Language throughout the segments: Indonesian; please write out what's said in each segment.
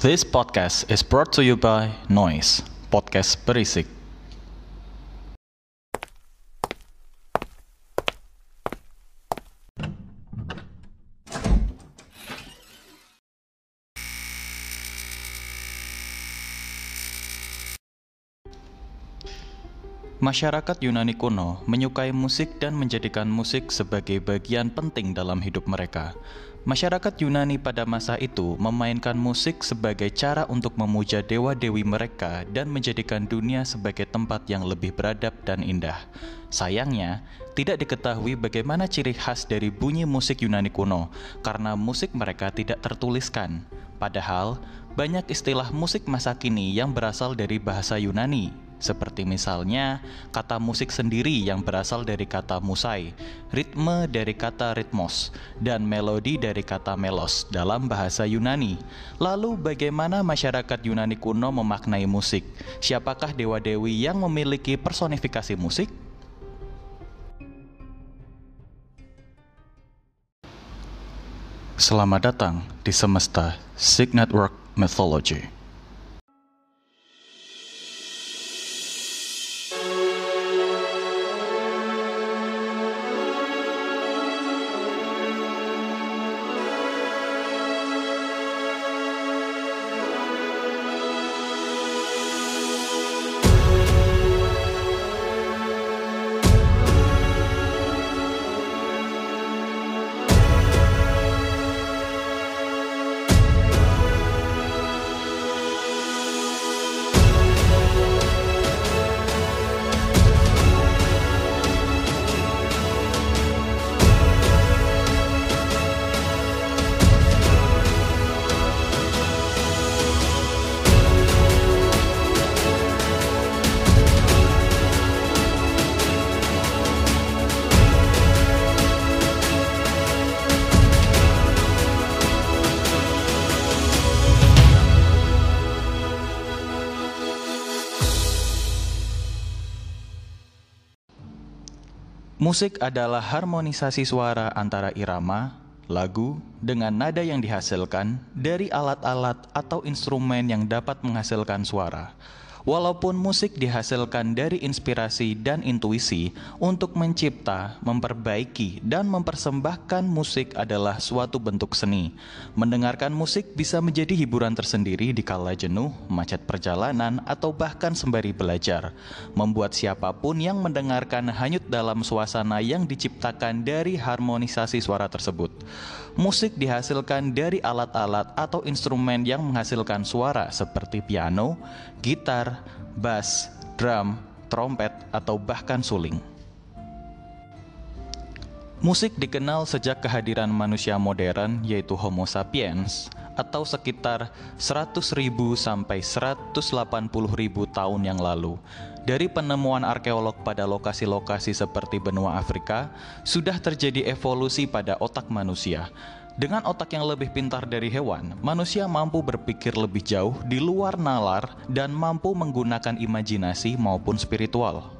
This podcast is brought to you by Noise, podcast berisik. Masyarakat Yunani kuno menyukai musik dan menjadikan musik sebagai bagian penting dalam hidup mereka. Masyarakat Yunani pada masa itu memainkan musik sebagai cara untuk memuja dewa-dewi mereka dan menjadikan dunia sebagai tempat yang lebih beradab dan indah. Sayangnya, tidak diketahui bagaimana ciri khas dari bunyi musik Yunani kuno karena musik mereka tidak tertuliskan. Padahal, banyak istilah musik masa kini yang berasal dari bahasa Yunani, seperti misalnya kata musik sendiri yang berasal dari kata musai, ritme dari kata ritmos, dan melodi dari kata melos dalam bahasa Yunani. Lalu bagaimana masyarakat Yunani kuno memaknai musik? Siapakah dewa-dewi yang memiliki personifikasi musik? Selamat datang di Semesta Sig Network Mythology. Musik adalah harmonisasi suara antara irama, lagu, dengan nada yang dihasilkan dari alat-alat atau instrumen yang dapat menghasilkan suara. Walaupun musik dihasilkan dari inspirasi dan intuisi untuk mencipta, memperbaiki, dan mempersembahkan musik adalah suatu bentuk seni. Mendengarkan musik bisa menjadi hiburan tersendiri di kala jenuh, macet perjalanan, atau bahkan sembari belajar. Membuat siapa pun yang mendengarkan hanyut dalam suasana yang diciptakan dari harmonisasi suara tersebut. Musik dihasilkan dari alat-alat atau instrumen yang menghasilkan suara seperti piano, gitar, bass, drum, trompet, atau bahkan suling. Musik dikenal sejak kehadiran manusia modern yaitu Homo sapiens atau sekitar 100.000 sampai 180.000 tahun yang lalu. Dari penemuan arkeolog pada lokasi-lokasi seperti benua Afrika, sudah terjadi evolusi pada otak manusia. Dengan otak yang lebih pintar dari hewan, manusia mampu berpikir lebih jauh di luar nalar dan mampu menggunakan imajinasi maupun spiritual.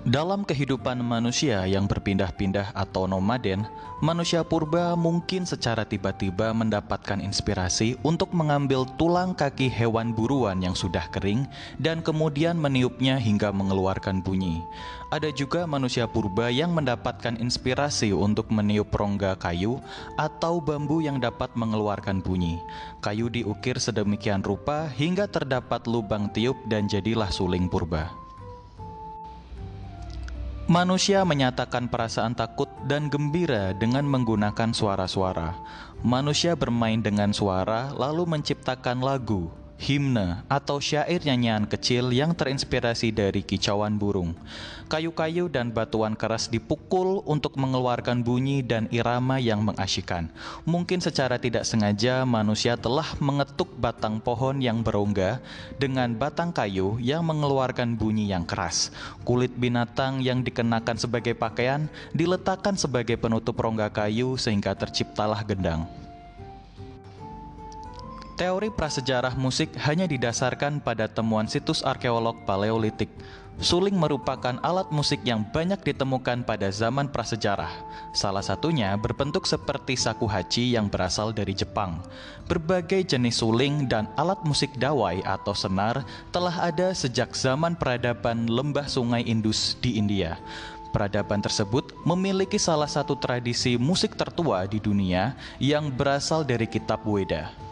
Dalam kehidupan manusia yang berpindah-pindah atau nomaden, manusia purba mungkin secara tiba-tiba mendapatkan inspirasi untuk mengambil tulang kaki hewan buruan yang sudah kering dan kemudian meniupnya hingga mengeluarkan bunyi. Ada juga manusia purba yang mendapatkan inspirasi untuk meniup rongga kayu atau bambu yang dapat mengeluarkan bunyi. Kayu diukir sedemikian rupa hingga terdapat lubang tiup dan jadilah suling purba. Manusia menyatakan perasaan takut dan gembira dengan menggunakan suara-suara. Manusia bermain dengan suara, lalu menciptakan lagu, himne, atau syair nyanyian kecil yang terinspirasi dari kicauan burung. Kayu-kayu dan batuan keras dipukul untuk mengeluarkan bunyi dan irama yang mengasyikkan. Mungkin secara tidak sengaja manusia telah mengetuk batang pohon yang berongga dengan batang kayu yang mengeluarkan bunyi yang keras. Kulit binatang yang dikenakan sebagai pakaian diletakkan sebagai penutup rongga kayu sehingga terciptalah gendang. Teori prasejarah musik hanya didasarkan pada temuan situs arkeolog Paleolitik. Suling merupakan alat musik yang banyak ditemukan pada zaman prasejarah. Salah satunya berbentuk seperti sakuhachi yang berasal dari Jepang. Berbagai jenis suling dan alat musik dawai atau senar telah ada sejak zaman peradaban lembah sungai Indus di India. Peradaban tersebut memiliki salah satu tradisi musik tertua di dunia yang berasal dari kitab Weda.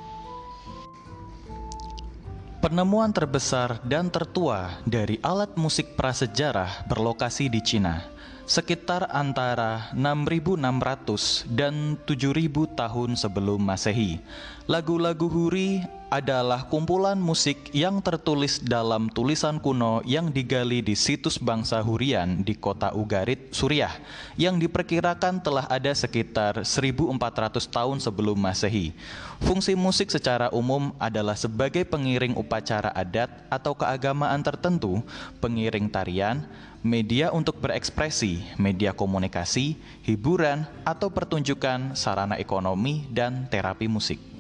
Penemuan terbesar dan tertua dari alat musik prasejarah berlokasi di Cina, sekitar antara 6600 dan 7000 tahun sebelum Masehi. Lagu-lagu Huri adalah kumpulan musik yang tertulis dalam tulisan kuno yang digali di situs bangsa Hurian di kota Ugarit, Suriah, yang diperkirakan telah ada sekitar 1400 tahun sebelum Masehi. Fungsi musik secara umum adalah sebagai pengiring upacara adat atau keagamaan tertentu, pengiring tarian, media untuk berekspresi, media komunikasi, hiburan, atau pertunjukan sarana ekonomi dan terapi musik.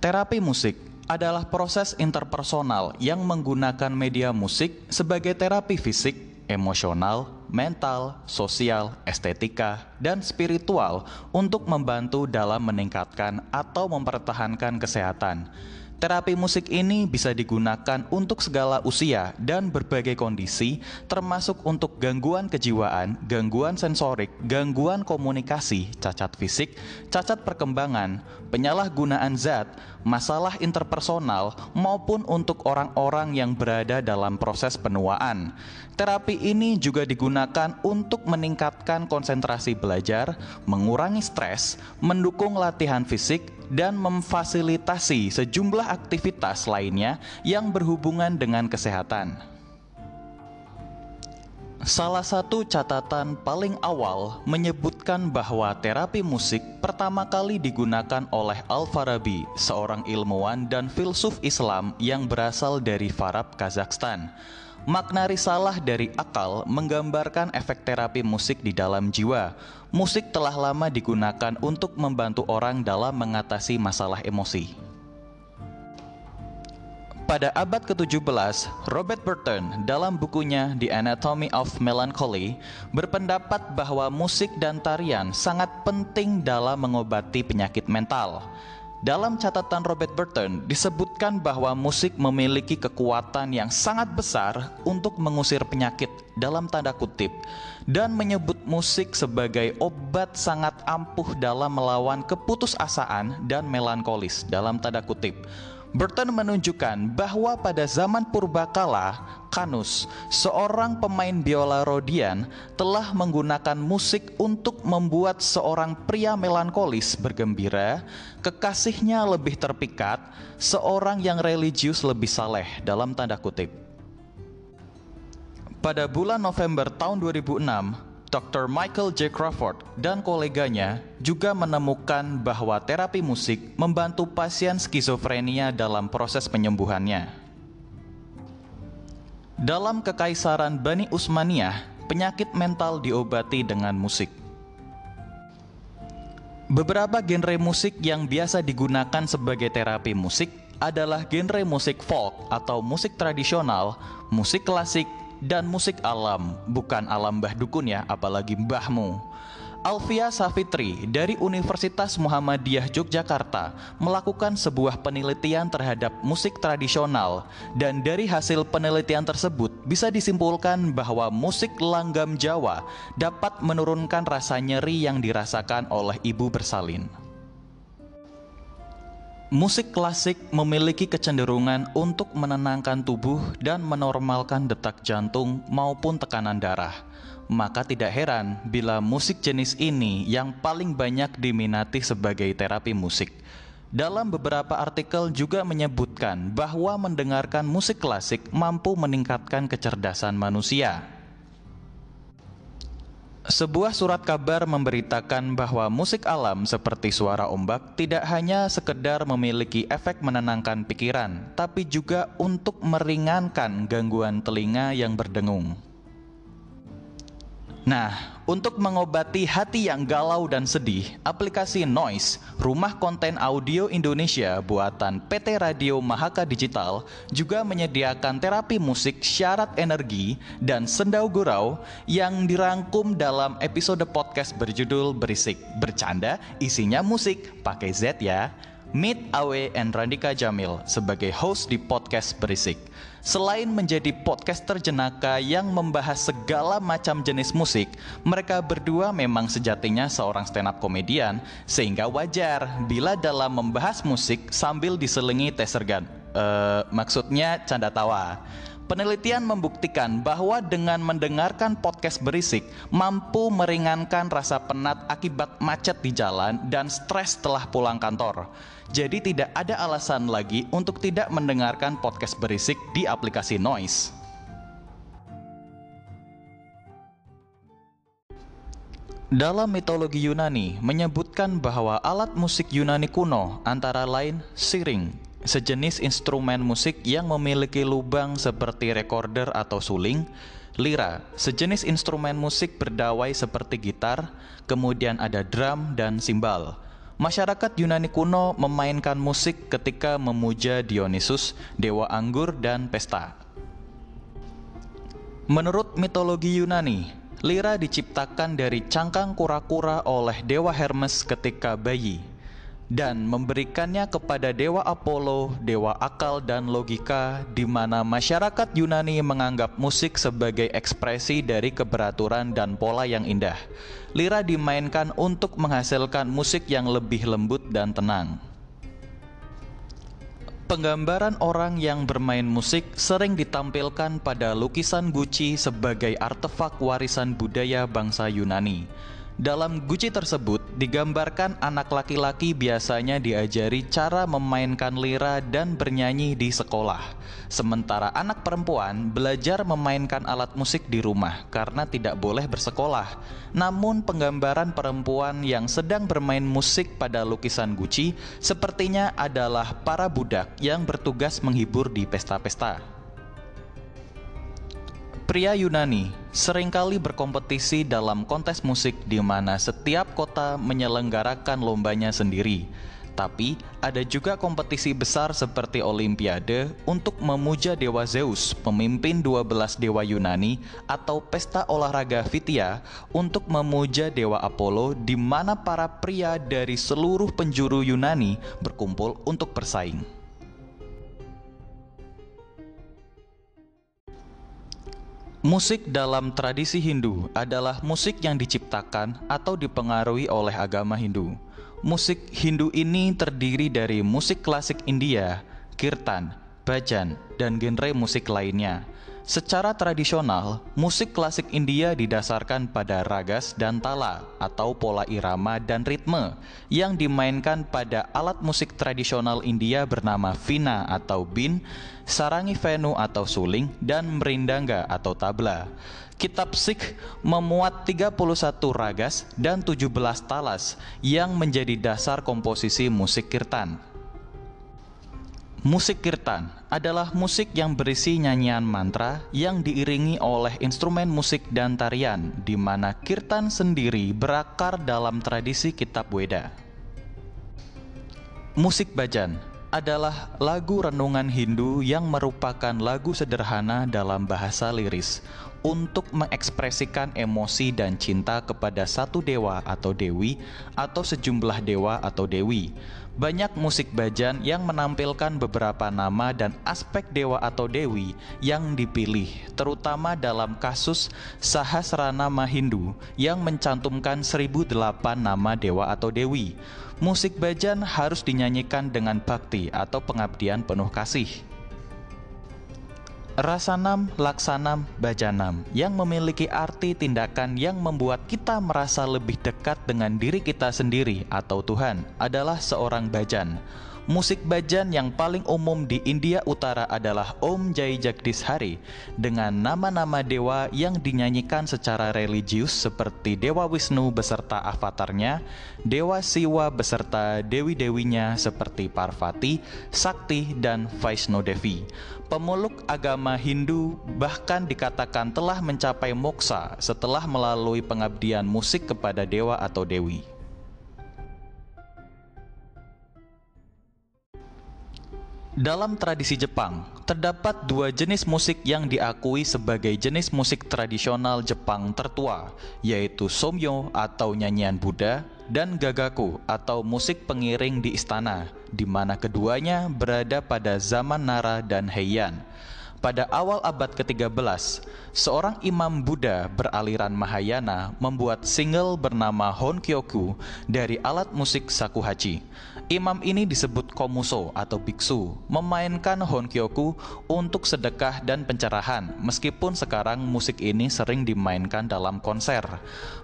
Terapi musik adalah proses interpersonal yang menggunakan media musik sebagai terapi fisik, emosional, mental, sosial, estetika, dan spiritual untuk membantu dalam meningkatkan atau mempertahankan kesehatan. Terapi musik ini bisa digunakan untuk segala usia dan berbagai kondisi, termasuk untuk gangguan kejiwaan, gangguan sensorik, gangguan komunikasi, cacat fisik, cacat perkembangan, penyalahgunaan zat, masalah interpersonal, maupun untuk orang-orang yang berada dalam proses penuaan. Terapi ini juga digunakan untuk meningkatkan konsentrasi belajar, mengurangi stres, mendukung latihan fisik, dan memfasilitasi sejumlah aktivitas lainnya yang berhubungan dengan kesehatan. Salah satu catatan paling awal menyebutkan bahwa terapi musik pertama kali digunakan oleh Al-Farabi, seorang ilmuwan dan filsuf Islam yang berasal dari Farab, Kazakhstan. Makna risalah dari akal menggambarkan efek terapi musik di dalam jiwa. Musik telah lama digunakan untuk membantu orang dalam mengatasi masalah emosi. Pada abad ke-17, Robert Burton dalam bukunya The Anatomy of Melancholy berpendapat bahwa musik dan tarian sangat penting dalam mengobati penyakit mental. Dalam catatan Robert Burton disebutkan bahwa musik memiliki kekuatan yang sangat besar untuk mengusir penyakit dalam tanda kutip dan menyebut musik sebagai obat sangat ampuh dalam melawan keputusasaan dan melankolis dalam tanda kutip. Burton menunjukkan bahwa pada zaman purbakala, Kanus, seorang pemain biola Rhodian, telah menggunakan musik untuk membuat seorang pria melankolis bergembira, kekasihnya lebih terpikat, seorang yang religius lebih saleh dalam tanda kutip. Pada bulan November tahun 2006, Dr. Michael J. Crawford dan koleganya juga menemukan bahwa terapi musik membantu pasien skizofrenia dalam proses penyembuhannya. Dalam kekaisaran Bani Utsmaniyah, penyakit mental diobati dengan musik. Beberapa genre musik yang biasa digunakan sebagai terapi musik adalah genre musik folk atau musik tradisional, musik klasik, dan musik alam, bukan alam mbah dukun ya, apalagi mbahmu. Alfia Safitri dari Universitas Muhammadiyah Yogyakarta melakukan sebuah penelitian terhadap musik tradisional dan dari hasil penelitian tersebut bisa disimpulkan bahwa musik langgam Jawa dapat menurunkan rasa nyeri yang dirasakan oleh ibu bersalin. Musik klasik memiliki kecenderungan untuk menenangkan tubuh dan menormalkan detak jantung maupun tekanan darah. Maka tidak heran bila musik jenis ini yang paling banyak diminati sebagai terapi musik. Dalam beberapa artikel juga menyebutkan bahwa mendengarkan musik klasik mampu meningkatkan kecerdasan manusia. Sebuah surat kabar memberitakan bahwa musik alam seperti suara ombak tidak hanya sekedar memiliki efek menenangkan pikiran, tapi juga untuk meringankan gangguan telinga yang berdengung. Nah, untuk mengobati hati yang galau dan sedih, aplikasi Noise, rumah konten audio Indonesia buatan PT Radio Mahaka Digital, juga menyediakan terapi musik syarat energi dan sendau gurau yang dirangkum dalam episode podcast berjudul Berisik Bercanda, isinya musik, pakai Z ya. Meet Awe and Randika Jamil sebagai host di podcast Berisik. Selain menjadi podcaster jenaka yang membahas segala macam jenis musik, mereka berdua memang sejatinya seorang stand up komedian, sehingga wajar bila dalam membahas musik sambil diselingi tesergan. Uh, maksudnya canda tawa. Penelitian membuktikan bahwa dengan mendengarkan podcast berisik mampu meringankan rasa penat akibat macet di jalan dan stres setelah pulang kantor. Jadi tidak ada alasan lagi untuk tidak mendengarkan podcast berisik di aplikasi Noise. Dalam mitologi Yunani menyebutkan bahwa alat musik Yunani kuno antara lain siring, sejenis instrumen musik yang memiliki lubang seperti recorder atau suling, lira, sejenis instrumen musik berdawai seperti gitar, kemudian ada drum dan simbal. Masyarakat Yunani kuno memainkan musik ketika memuja Dionysus, dewa anggur dan pesta. Menurut mitologi Yunani, lira diciptakan dari cangkang kura-kura oleh dewa Hermes ketika bayi dan memberikannya kepada dewa Apollo, dewa akal dan logika, di mana masyarakat Yunani menganggap musik sebagai ekspresi dari keberaturan dan pola yang indah. Lira dimainkan untuk menghasilkan musik yang lebih lembut dan tenang. Penggambaran orang yang bermain musik sering ditampilkan pada lukisan Gucci sebagai artefak warisan budaya bangsa Yunani. Dalam guci tersebut digambarkan anak laki-laki biasanya diajari cara memainkan lira dan bernyanyi di sekolah. Sementara anak perempuan belajar memainkan alat musik di rumah karena tidak boleh bersekolah. Namun penggambaran perempuan yang sedang bermain musik pada lukisan guci sepertinya adalah para budak yang bertugas menghibur di pesta-pesta. Pria Yunani sering kali berkompetisi dalam kontes musik di mana setiap kota menyelenggarakan lombanya sendiri. Tapi ada juga kompetisi besar seperti Olimpiade untuk memuja Dewa Zeus, pemimpin 12 dewa Yunani, atau pesta olahraga Fitia untuk memuja Dewa Apollo di mana para pria dari seluruh penjuru Yunani berkumpul untuk bersaing. Musik dalam tradisi Hindu adalah musik yang diciptakan atau dipengaruhi oleh agama Hindu. Musik Hindu ini terdiri dari musik klasik India, kirtan, bajan, dan genre musik lainnya. Secara tradisional, musik klasik India didasarkan pada ragas dan tala atau pola irama dan ritme yang dimainkan pada alat musik tradisional India bernama vina atau bin, sarangi venu atau suling, dan merindanga atau tabla. Kitab Sikh memuat 31 ragas dan 17 talas yang menjadi dasar komposisi musik kirtan. Musik kirtan adalah musik yang berisi nyanyian mantra yang diiringi oleh instrumen musik dan tarian, di mana kirtan sendiri berakar dalam tradisi kitab Weda. Musik bajan adalah lagu renungan Hindu yang merupakan lagu sederhana dalam bahasa liris untuk mengekspresikan emosi dan cinta kepada satu dewa atau dewi atau sejumlah dewa atau dewi banyak musik bajan yang menampilkan beberapa nama dan aspek dewa atau dewi yang dipilih, terutama dalam kasus Sahasranama Hindu yang mencantumkan 1008 nama dewa atau dewi. Musik bajan harus dinyanyikan dengan bakti atau pengabdian penuh kasih. Rasanam, Laksanam, Bajanam yang memiliki arti tindakan yang membuat kita merasa lebih dekat dengan diri kita sendiri atau Tuhan adalah seorang bajan. Musik bajan yang paling umum di India Utara adalah Om Jai Jagdish Hari dengan nama-nama dewa yang dinyanyikan secara religius seperti Dewa Wisnu beserta avatarnya, Dewa Siwa beserta dewi-dewinya seperti Parvati, Sakti, dan Vaishno Devi. Pemeluk agama Hindu bahkan dikatakan telah mencapai moksa setelah melalui pengabdian musik kepada dewa atau dewi. Dalam tradisi Jepang, terdapat dua jenis musik yang diakui sebagai jenis musik tradisional Jepang tertua, yaitu somyo atau nyanyian Buddha dan gagaku atau musik pengiring di istana, di mana keduanya berada pada zaman Nara dan Heian. Pada awal abad ke-13, seorang imam Buddha beraliran Mahayana membuat single bernama Honkyoku dari alat musik shakuhachi. Imam ini disebut komuso atau biksu, memainkan Honkyoku untuk sedekah dan pencerahan, meskipun sekarang musik ini sering dimainkan dalam konser.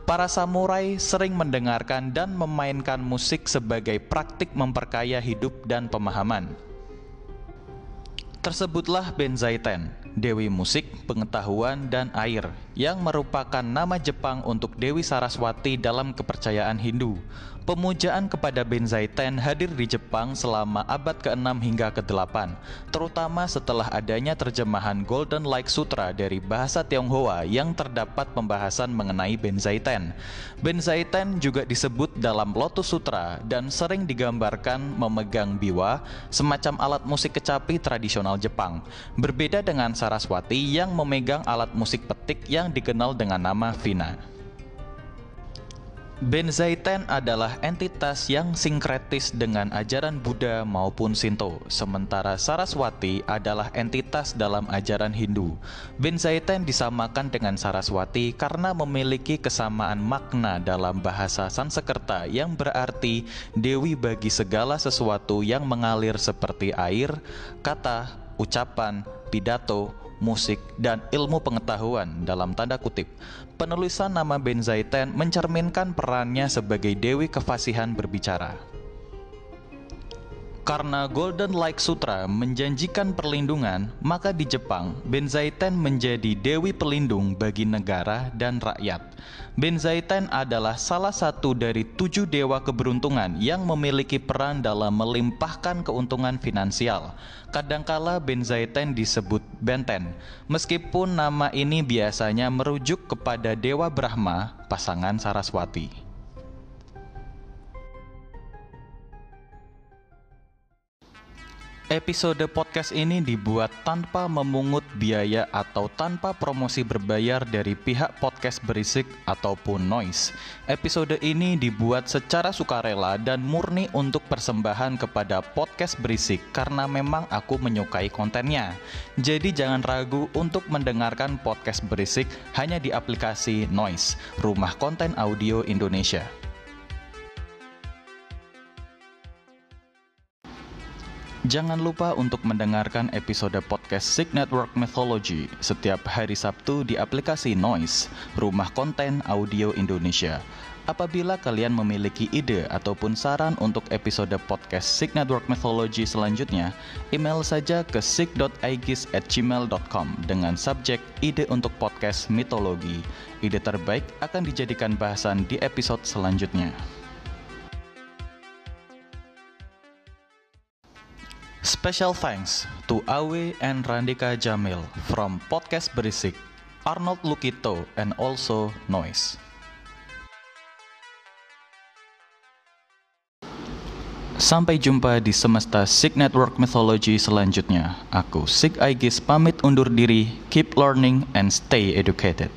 Para samurai sering mendengarkan dan memainkan musik sebagai praktik memperkaya hidup dan pemahaman. Tersebutlah Benzaiten, Dewi Musik, Pengetahuan, dan Air, yang merupakan nama Jepang untuk Dewi Saraswati dalam kepercayaan Hindu. Pemujaan kepada Benzaiten hadir di Jepang selama abad ke-6 hingga ke-8, terutama setelah adanya terjemahan Golden Lake Sutra dari bahasa Tionghoa yang terdapat pembahasan mengenai Benzaiten. Benzaiten juga disebut dalam Lotus Sutra dan sering digambarkan memegang biwa, semacam alat musik kecapi tradisional Jepang. Berbeda dengan Saraswati yang memegang alat musik petik yang dikenal dengan nama Vina. Benzaiten adalah entitas yang sinkretis dengan ajaran Buddha maupun Sinto, sementara Saraswati adalah entitas dalam ajaran Hindu. Benzaiten disamakan dengan Saraswati karena memiliki kesamaan makna dalam bahasa Sanskerta yang berarti dewi bagi segala sesuatu yang mengalir seperti air, kata, ucapan, pidato, musik, dan ilmu pengetahuan dalam tanda kutip. Penulisan nama Benzaiten mencerminkan perannya sebagai dewi kefasihan berbicara. Karena Golden Lake Sutra menjanjikan perlindungan, maka di Jepang, Benzaiten menjadi dewi pelindung bagi negara dan rakyat. Benzaiten adalah salah satu dari tujuh dewa keberuntungan yang memiliki peran dalam melimpahkan keuntungan finansial. Kadangkala Benzaiten disebut Benten, meskipun nama ini biasanya merujuk kepada Dewa Brahma, pasangan Saraswati. Episode podcast ini dibuat tanpa memungut biaya atau tanpa promosi berbayar dari pihak podcast berisik ataupun noise. Episode ini dibuat secara sukarela dan murni untuk persembahan kepada podcast berisik karena memang aku menyukai kontennya. Jadi jangan ragu untuk mendengarkan podcast berisik hanya di aplikasi Noise, Rumah Konten Audio Indonesia. Jangan lupa untuk mendengarkan episode podcast Sig Network Mythology setiap hari Sabtu di aplikasi Noise, Rumah Konten Audio Indonesia. Apabila kalian memiliki ide ataupun saran untuk episode podcast Sig Network Mythology selanjutnya, email saja ke sig.aegis@gmail.com dengan subjek ide untuk podcast mitologi. Ide terbaik akan dijadikan bahasan di episode selanjutnya. Special thanks to Awe and Randika Jamil from Podcast Berisik, Arnold Lukito, and also Noise. Sampai jumpa di semesta Sig Network Mythology selanjutnya. Aku Sig Aegis pamit undur diri, keep learning and stay educated.